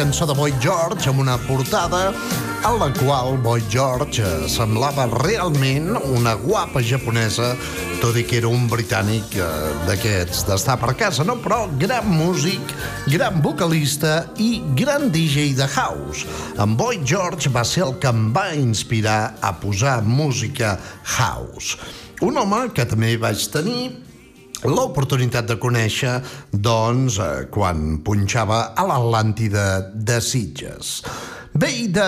cançó de Boy George amb una portada a la qual Boy George semblava realment una guapa japonesa, tot i que era un britànic eh, d'aquests d'estar per casa, no? Però gran músic, gran vocalista i gran DJ de house. En Boy George va ser el que em va inspirar a posar música house. Un home que també vaig tenir l'oportunitat de conèixer, doncs, eh, quan punxava a l'Atlàntida de Sitges. Ve de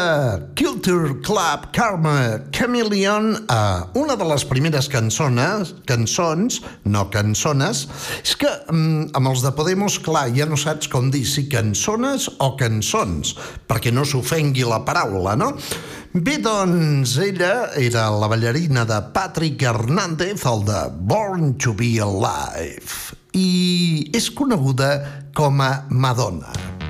Culture Club Karma Chameleon, eh, una de les primeres cançones, cançons, no cançones, és que mm, amb els de Podemos, clar, ja no saps com dir si cançones o cançons, perquè no s'ofengui la paraula, no? Bé, doncs, ella era la ballarina de Patrick Hernández, el de Born to be Alive, i és coneguda com a Madonna.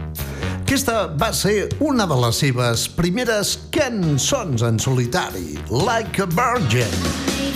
Aquesta va ser una de les seves primeres cançons en solitari, Like a Virgin. Through the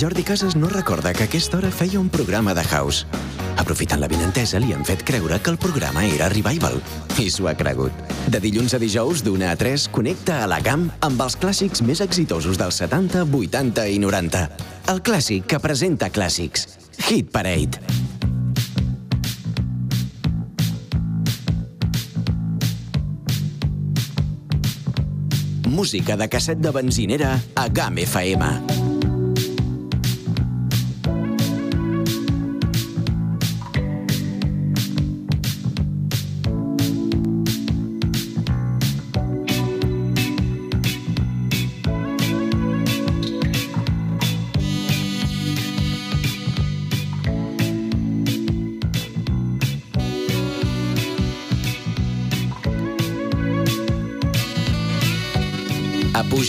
Jordi Casas no recorda que a aquesta hora feia un programa de house. Aprofitant la vinentesa, li han fet creure que el programa era Revival. I s'ho ha cregut. De dilluns a dijous, d'una a 3, connecta a la camp amb els clàssics més exitosos dels 70, 80 i 90. El clàssic que presenta clàssics. Hit Parade. Música de casset de benzinera a GAM FM.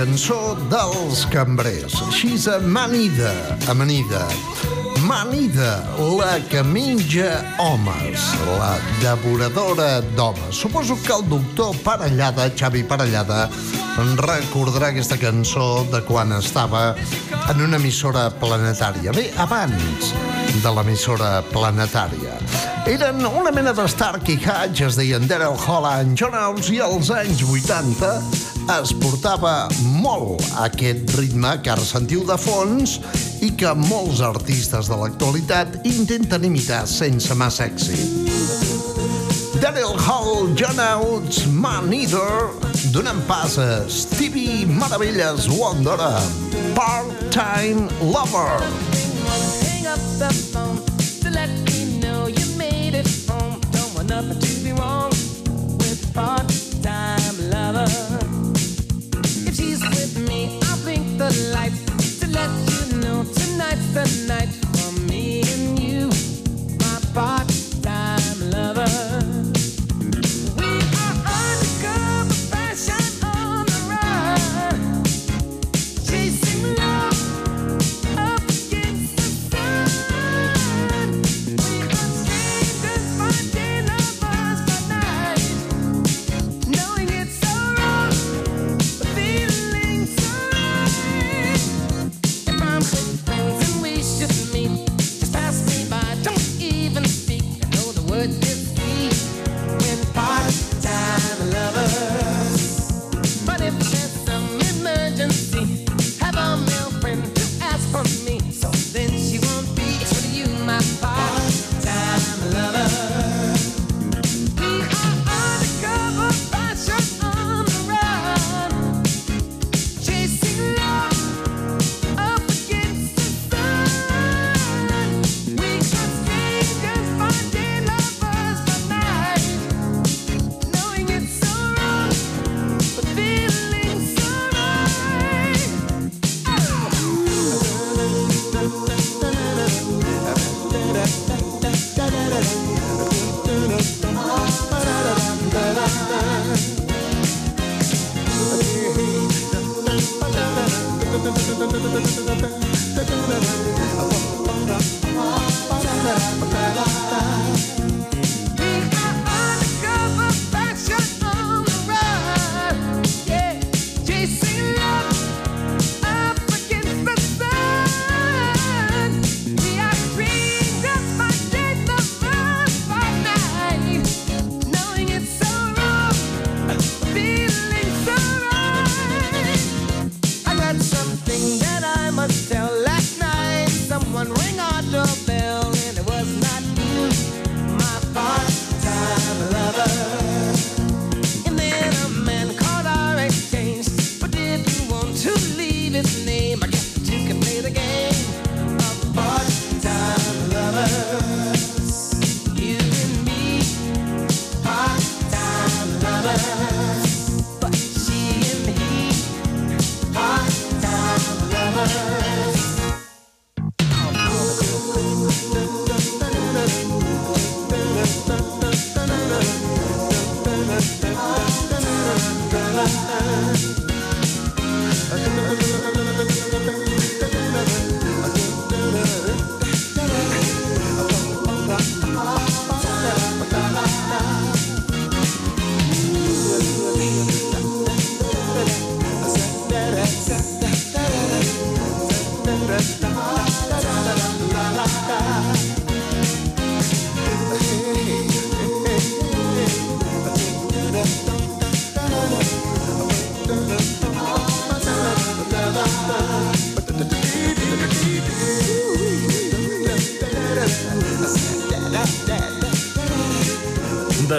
cançó dels cambrers. She's amanida, amanida. Manida, la que menja homes, la devoradora d'homes. Suposo que el doctor Parellada, Xavi Parellada, recordarà aquesta cançó de quan estava en una emissora planetària. Bé, abans de l'emissora planetària. Eren una mena de Stark i Hatch, es deien Daryl Holland, John Holmes, i als anys 80 es portava molt aquest ritme que ara sentiu de fons i que molts artistes de l'actualitat intenten imitar sense massa èxit. Daryl Hall, John Oates, Man Eater, donant pas a Stevie Maravillas Wonder, Part-Time Lover. Hang up the phone to let me know you made it home. Don't want nothing to be wrong with part the lights to let you know tonight's the night.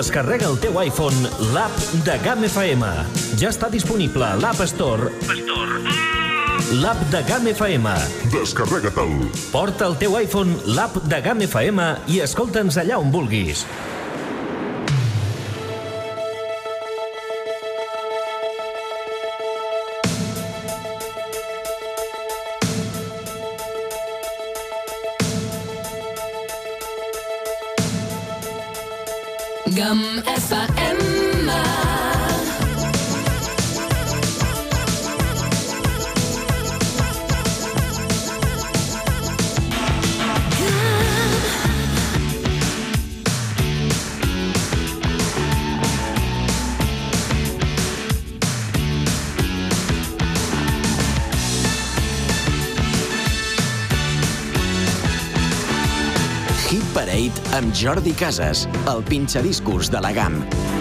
Descarrega el teu iPhone l'app de GAM FM. Ja està disponible a l'App Store. L'app de GAM FM. Descarrega-te'l. Porta el teu iPhone l'app de GAM FM i escolta'ns allà on vulguis. Jordi Casas, el pinxadiscos de la GAM.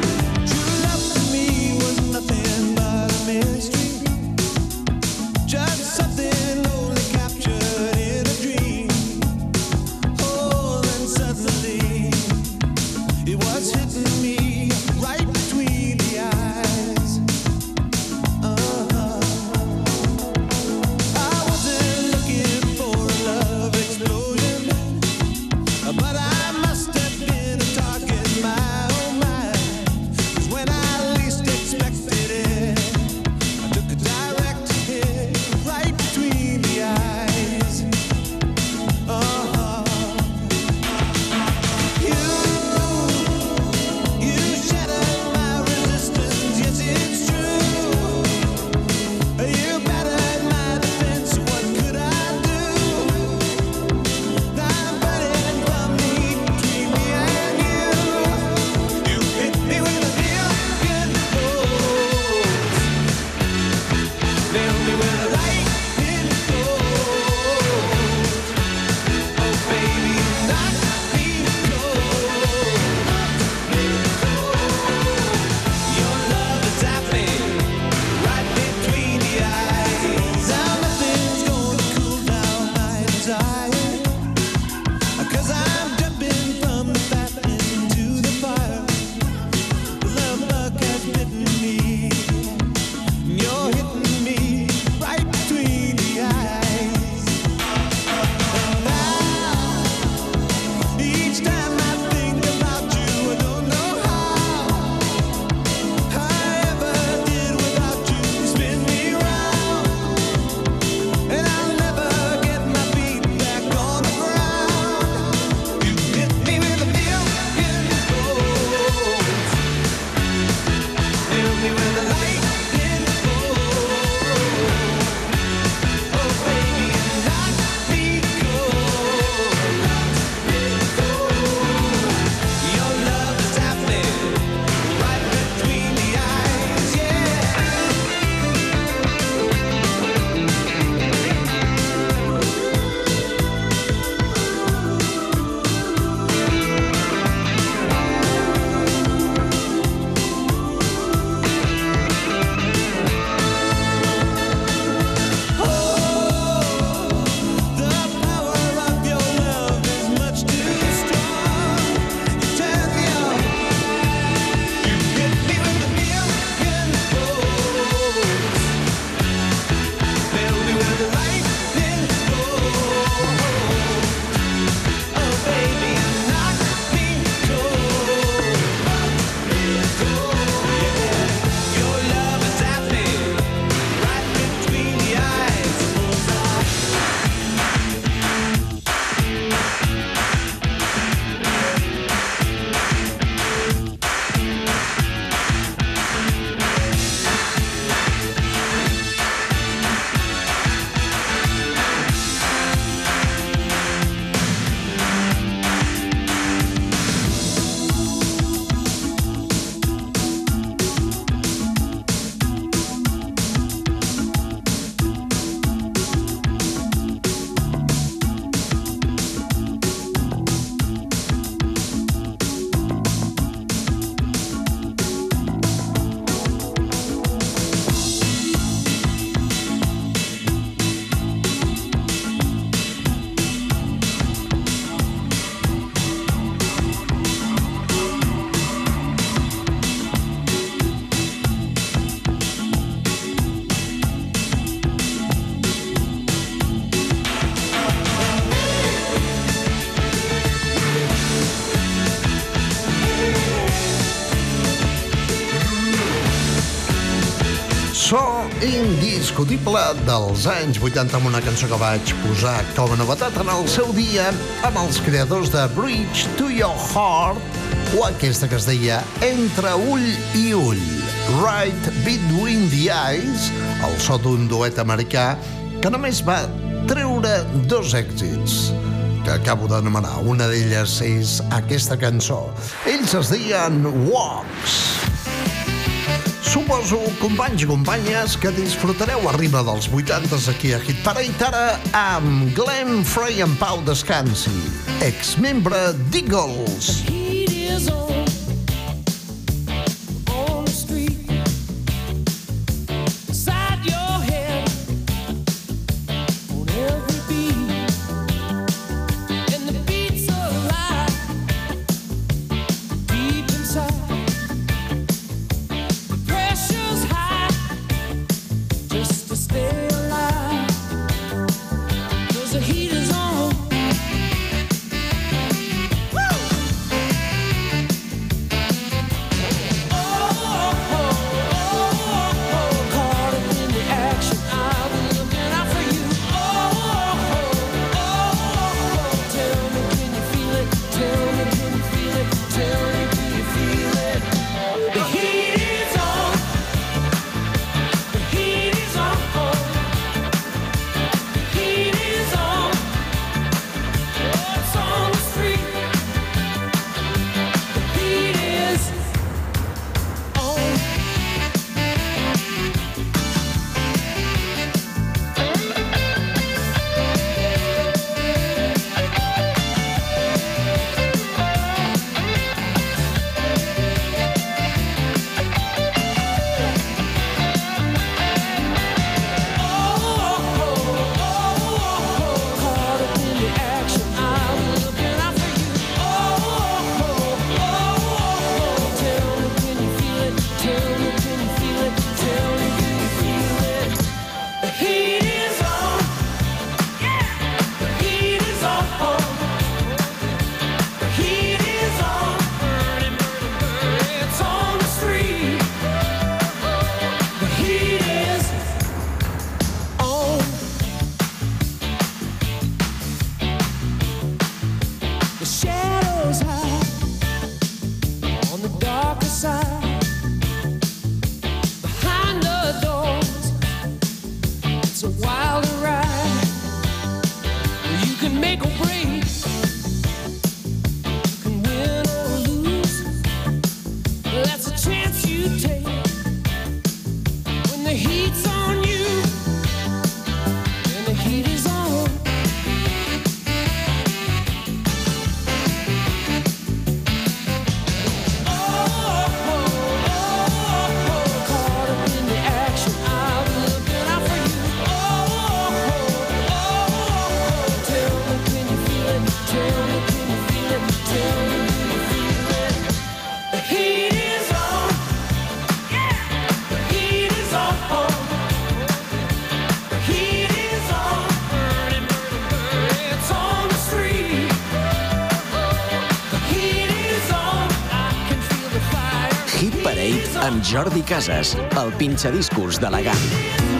so indiscutible dels anys 80 amb una cançó que vaig posar com a novetat en el seu dia amb els creadors de Bridge to Your Heart o aquesta que es deia Entre ull i ull Right Between the Eyes el so d'un duet americà que només va treure dos èxits que acabo d'anomenar. Una d'elles és aquesta cançó. Ells es deien Walks. Suposo, companys i companyes, que disfrutareu arriba dels 80 aquí a Hit Tara amb Glenn Frey en Pau Descansi, exmembre d'Eagles. The heat is on. Jordi Casas, el pinxadiscos d'Elegant.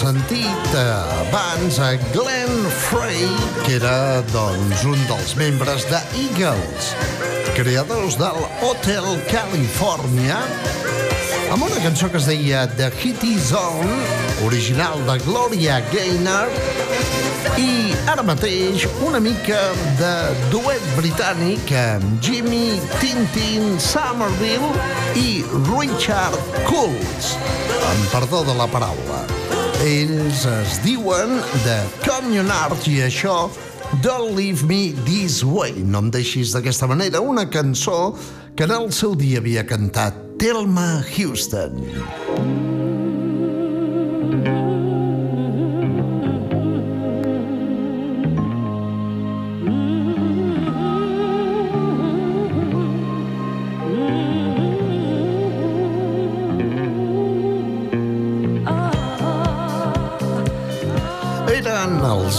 Sentit abans a Glenn Frey, que era doncs, un dels membres de Eagles, creadors del Hotel California, amb una cançó que es deia The Hitty Zone, original de Gloria Gaynor, i ara mateix una mica de duet britànic amb Jimmy Tintin Somerville i Richard Coles, amb perdó de la paraula. Ells es diuen The Communards i això Don't Leave Me This Way. No em deixis d'aquesta manera una cançó que en el seu dia havia cantat Thelma Houston. Eren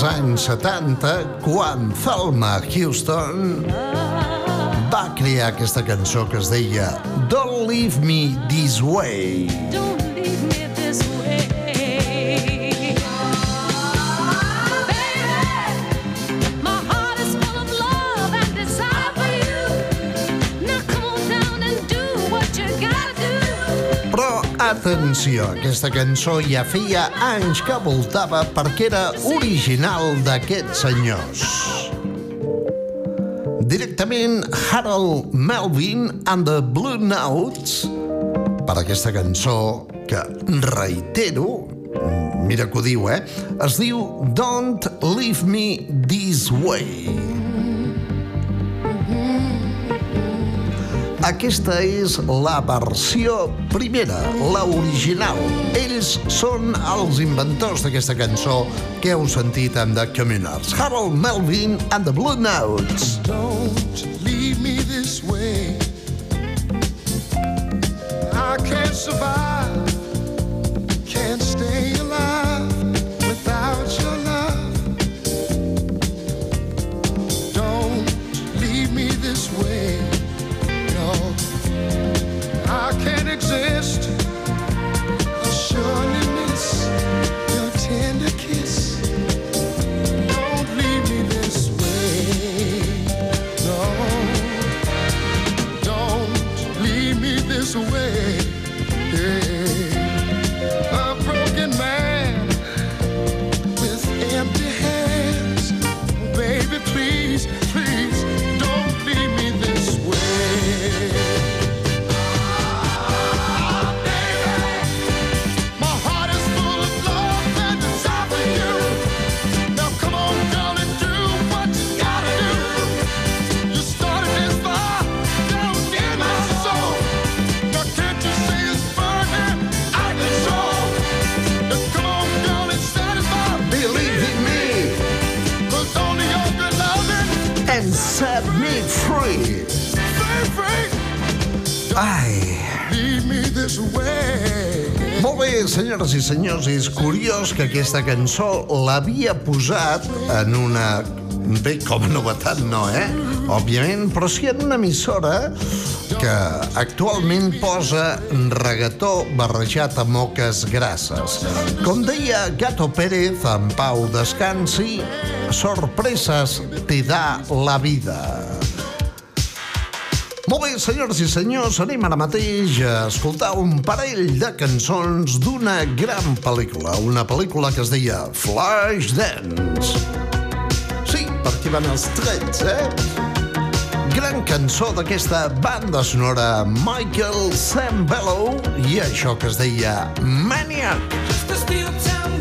els anys 70 quan Thelma Houston va crear aquesta cançó que es deia Don't Leave Me This Way. Don't atenció, aquesta cançó ja feia anys que voltava perquè era original d'aquests senyors. Directament Harold Melvin and the Blue Notes per aquesta cançó que reitero, mira que ho diu, eh? Es diu Don't Leave Me This Way. Aquesta és la versió primera, la original. Ells són els inventors d'aquesta cançó que heu sentit amb The Communards. Harold Melvin and the Blue Notes. Don't leave me this way. I can't survive, can't stay senyores i senyors, és curiós que aquesta cançó l'havia posat en una... Bé, com a novetat no, eh? Òbviament, però sí en una emissora que actualment posa regató barrejat amb moques grasses. Com deia Gato Pérez, en Pau Descansi, sorpreses te da la vida. Molt bé, senyores i senyors, anem ara mateix a escoltar un parell de cançons d'una gran pel·lícula, una pel·lícula que es deia Flashdance. Sí, per aquí van els trets, eh? Gran cançó d'aquesta banda sonora Michael Sambello i això que es deia Maniac. The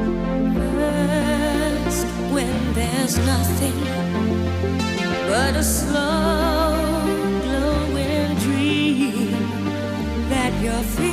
There's nothing but a slow glowing dream that your fear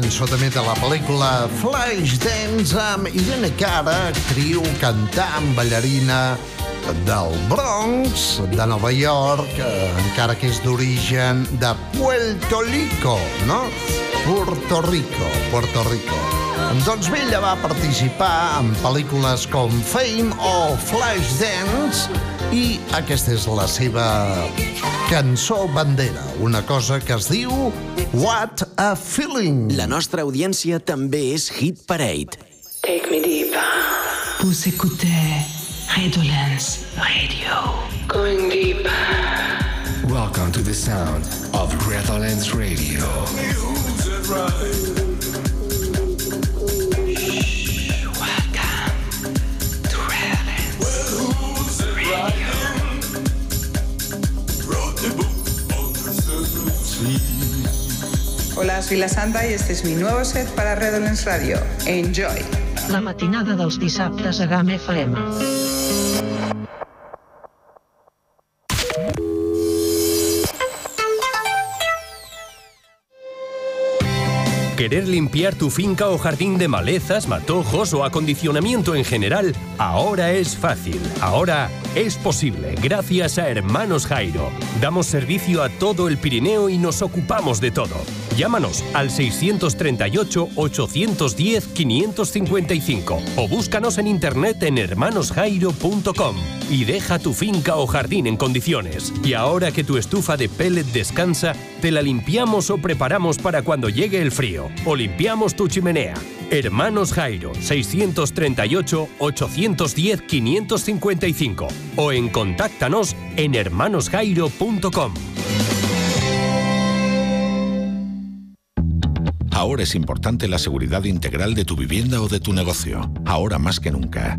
cançó també de la pel·lícula Flashdance amb Irene Cara, actriu, cantant, ballarina del Bronx, de Nova York, eh, encara que és d'origen de Puerto Rico, no? Puerto Rico, Puerto Rico. Doncs bé, ella va participar en pel·lícules com Fame o Flashdance i aquesta és la seva cançó bandera, una cosa que es diu What a Feeling. La nostra audiència també és Hit Parade. Take me deep. Vous écoutez Redolence Radio. Going deep. Welcome to the sound of Redolence Radio. Welcome Hola, soy La Santa y este es mi nuevo set para Redolence Radio. Enjoy. La matinada dels dissabtes a GAM FM. ¿Querer limpiar tu finca o jardín de malezas, matojos o acondicionamiento en general? Ahora es fácil. Ahora es posible gracias a Hermanos Jairo. Damos servicio a todo el Pirineo y nos ocupamos de todo. Llámanos al 638-810-555 o búscanos en internet en hermanosjairo.com y deja tu finca o jardín en condiciones. Y ahora que tu estufa de pellet descansa, te la limpiamos o preparamos para cuando llegue el frío. O limpiamos tu chimenea. Hermanos Jairo, 638-810-555 o en contáctanos en hermanosjairo.com. Ahora es importante la seguridad integral de tu vivienda o de tu negocio. Ahora más que nunca.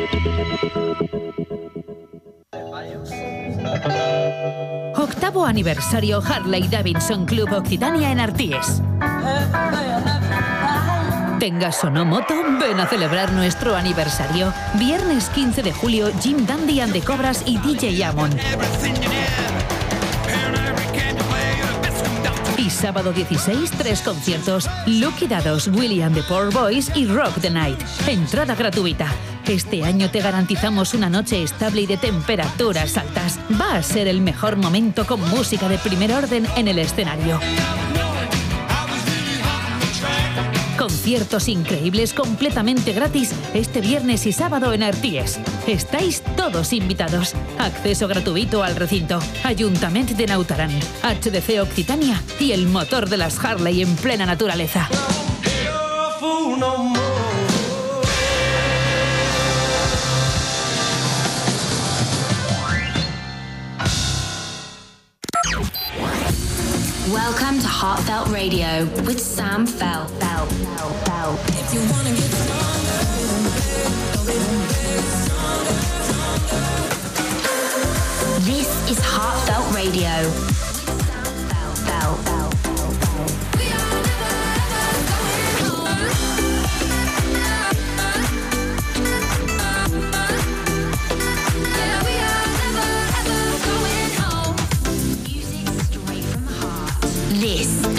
Octavo aniversario Harley Davidson Club Occitania en Arties. Tengas o no moto, ven a celebrar nuestro aniversario. Viernes 15 de julio, Jim Dandy and the Cobras y DJ Amon. Y sábado 16, tres conciertos. Lucky Dados, William the Poor Boys y Rock the Night. Entrada gratuita. Este año te garantizamos una noche estable y de temperaturas altas. Va a ser el mejor momento con música de primer orden en el escenario. Conciertos increíbles completamente gratis este viernes y sábado en Arties. Estáis todos invitados. Acceso gratuito al recinto. Ayuntamiento de Nautarán, HDC Occitania y el motor de las Harley en plena naturaleza. Welcome to Heartfelt Radio with Sam Fell. Fell. Fell. Fell. If you wanna get This is Heartfelt Radio.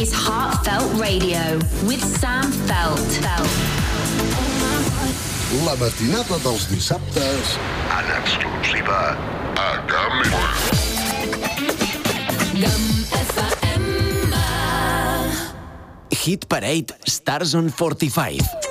Is Heartfelt Radio with Sam Felt. Felt. La matinada dels dissabtes en exclusiva a GAM FM. Hit Parade Stars on 45.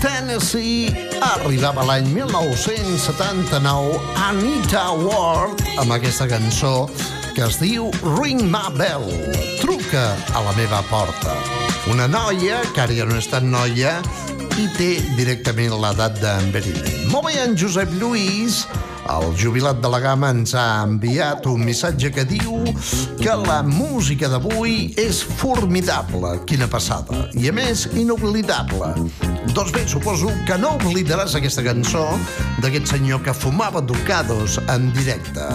Tennessee, arribava l'any 1979 Anita Ward amb aquesta cançó que es diu Ring My Bell, truca a la meva porta. Una noia, que ara ja no és tan noia, i té directament l'edat d'envelliment. Molt bé, en Josep Lluís, el jubilat de la gamma ens ha enviat un missatge que diu que la música d'avui és formidable. Quina passada. I a més, inoblidable. Doncs bé, suposo que no oblidaràs aquesta cançó d'aquest senyor que fumava ducados en directe.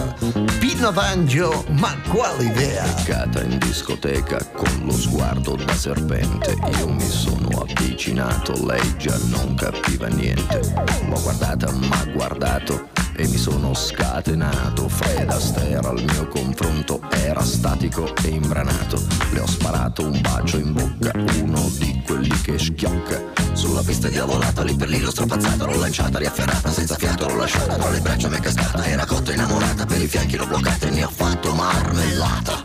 Pino D'Angio, ma quale idea? Beccata in discoteca con lo sguardo da serpente Io mi sono avvicinato, lei già non capiva niente L'ho guardata, m'ha guardato e mi sono scatenato. Fred Astaire al mio confronto era statico e imbranato. Le ho sparato un bacio in bocca, uno di quelli che schiocca. Sulla pista diavolata, lì per lì l'ho strappazzata L'ho lanciata, riafferrata, senza fiato l'ho lasciata. Tra le braccia mi è cascata, era cotta innamorata Per i fianchi l'ho bloccata e ne ho fatto marmellata.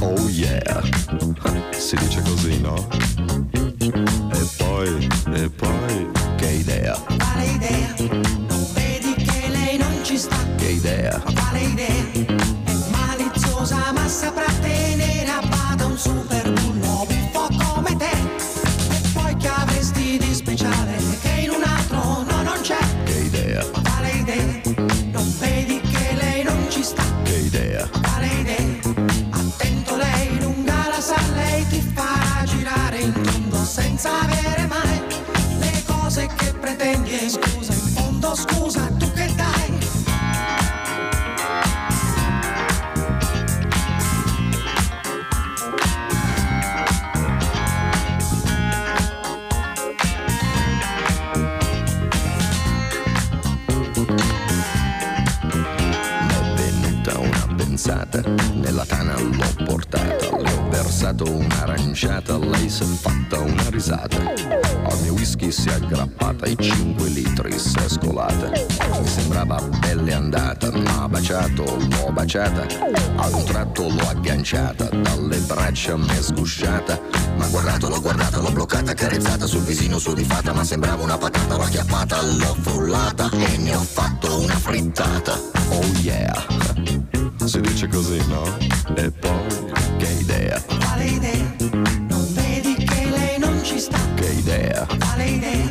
Oh yeah, si dice così, no? E poi, e poi, che idea, Quale idea? Vedi che idea, Quale idea? È maliziosa ma saprà tenere un'aranciata, lei si è fatta una risata, al mio whisky si è aggrappata, i 5 litri si è scolata, mi sembrava belle andata, ma baciato, l'ho baciata, ad un tratto l'ho agganciata, dalle braccia mi è sgusciata, ma guardato, l'ho guardata, l'ho bloccata, carezzata sul visino su di fatta, ma sembrava una patata, l'ho acchiappata, l'ho frullata e ne ho fatto una frittata. Oh yeah, si dice così, no? E poi, idea,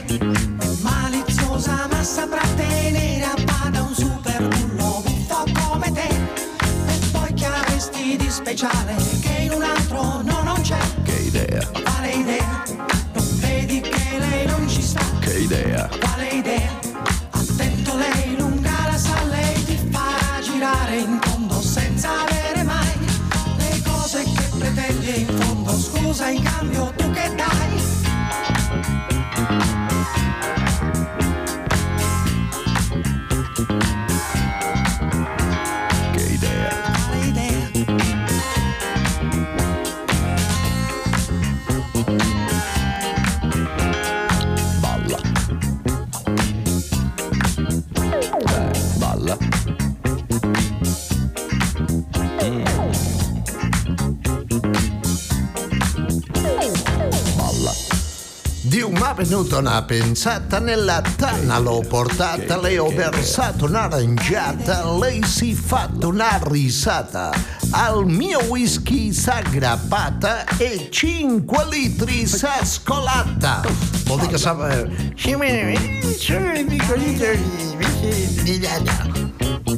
Venuta una pensata nella tana l'ho portata, le ho versato un'aranciata, lei si è fatta una risata. Al mio whisky s'ha aggrappata e 5 litri s'ha scolata. Vol dir que s'ha...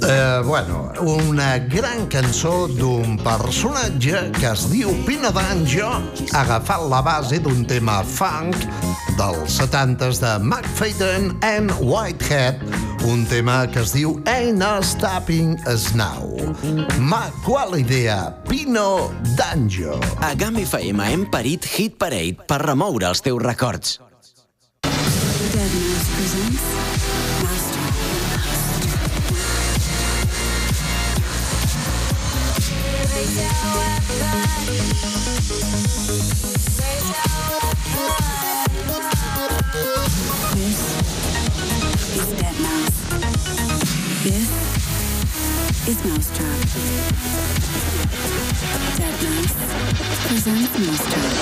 Eh, bueno, una gran cançó d'un personatge que es diu Pino D'Angio, agafant la base d'un tema funk dels 70s de McFadden and Whitehead, un tema que es diu Ain't No Stopping Us Now. Ma qual idea, Pino D'Angio. A GAM FM hem parit Hit Parade per remoure els teus records. This is Mousetrap. Dead Mouse presents Mousetrap.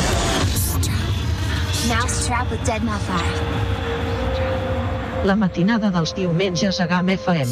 Mousetrap with Dead Malfire. La matinada dels diumenges a GAM FM.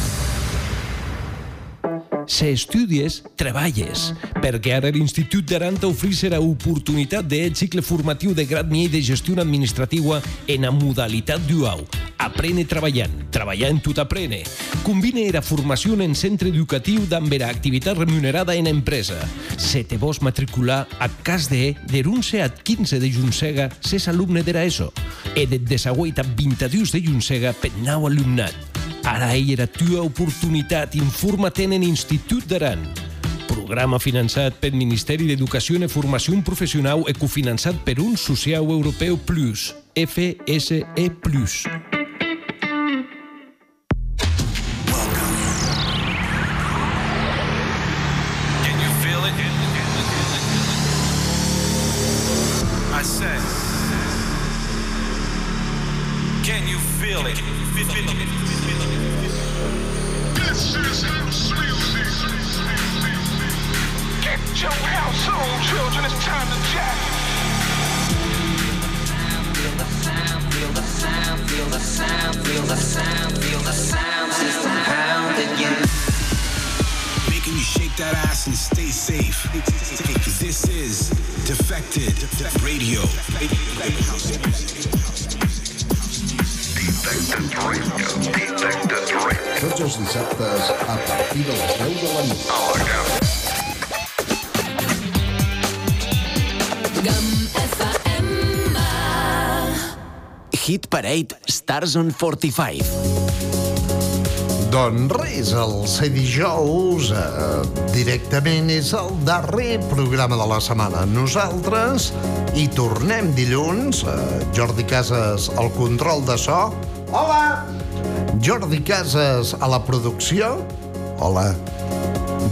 Si estudies, treballes, perquè ara l'Institut d'Aran t'oferirà oportunitat de cicle formatiu de grad nivell de gestió administrativa en la modalitat dual. Aprene treballant, treballant tot aprene. Combina la formació en centre educatiu amb la activitat remunerada en empresa. Se te vols matricular a cas de de 11 a 15 de Junsega, ses alumne de ESO. E de 18 a 22 de Junsega per nou alumnat. Ara hi era tua oportunitat. Informa-te'n en Institut d'Aran. Programa finançat pel Ministeri d'Educació i Formació Professional i cofinançat per un Social Europeu Plus, FSE stay safe. This is Defected Radio. Tots els dissabtes a partir de les 10 de la nit. A la GAM. GAM FM. Hit Parade Stars on 45. Doncs res, el ser dijous eh, directament és el darrer programa de la setmana. Nosaltres hi tornem dilluns. Eh, Jordi Casas al control de so. Hola! Jordi Casas a la producció. Hola.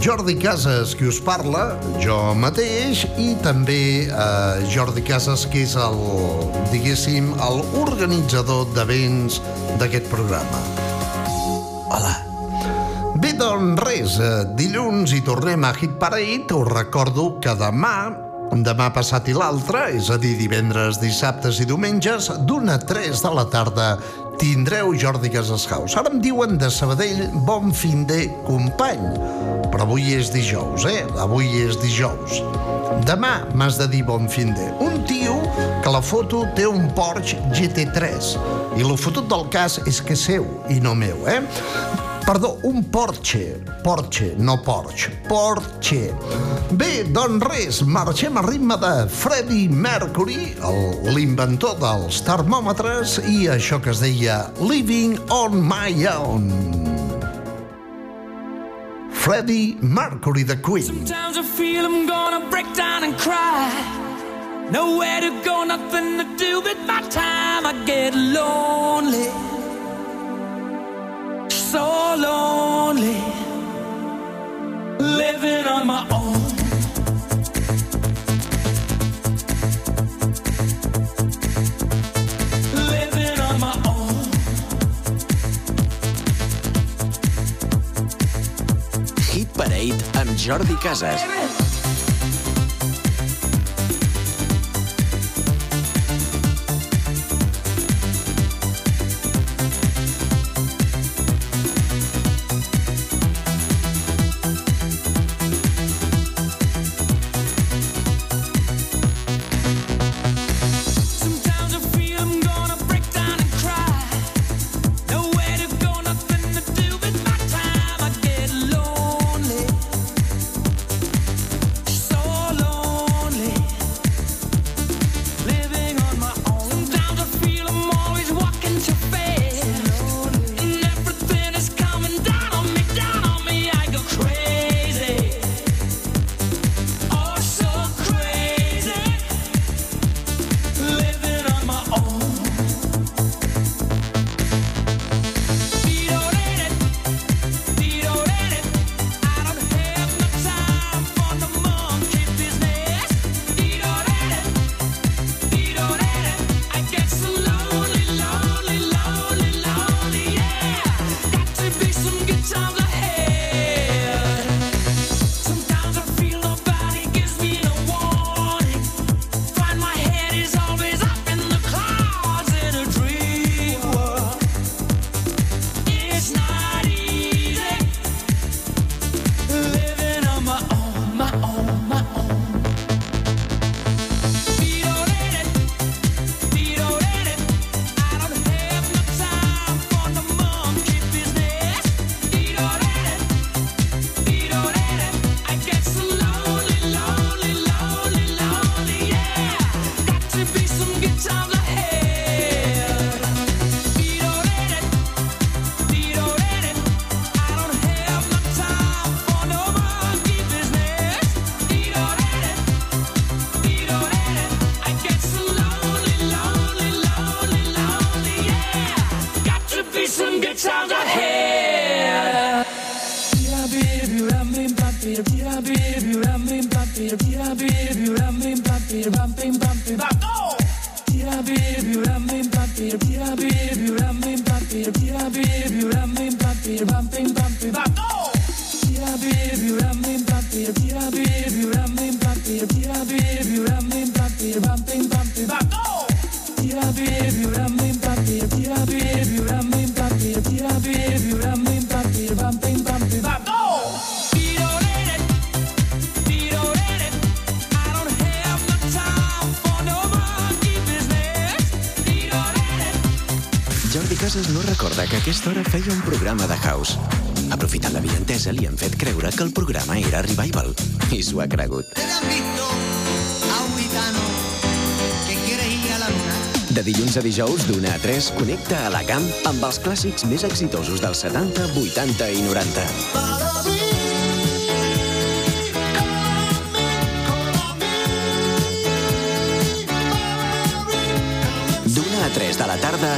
Jordi Casas, qui us parla, jo mateix, i també eh, Jordi Casas, que és el, diguéssim, el organitzador d'events d'aquest programa. Hola. Bé, doncs res, eh, dilluns hi tornem a Hit Parade. Us recordo que demà, demà passat i l'altre, és a dir, divendres, dissabtes i diumenges, d'una a 3 de la tarda, tindreu Jordi Casas House. Ara em diuen de Sabadell, bon fin de company. Però avui és dijous, eh? Avui és dijous. Demà m'has de dir bon fin de. Un tio que la foto té un Porsche GT3 i lo fotut del cas és que seu i no meu, eh? Perdó, un Porsche. Porsche, no Porsche. Porsche. Bé, doncs res, marxem a ritme de Freddie Mercury, l'inventor dels termòmetres, i això que es deia Living on My Own. Freddie Mercury, the Queen. Sometimes I feel I'm gonna break down and cry. Nowhere to go, nothing to do my time. I get lonely, so lonely, living on my own. Jordi Casas. a dijous d'una a 3, connecta a la camp amb els clàssics més exitosos dels 70, 80 i 90.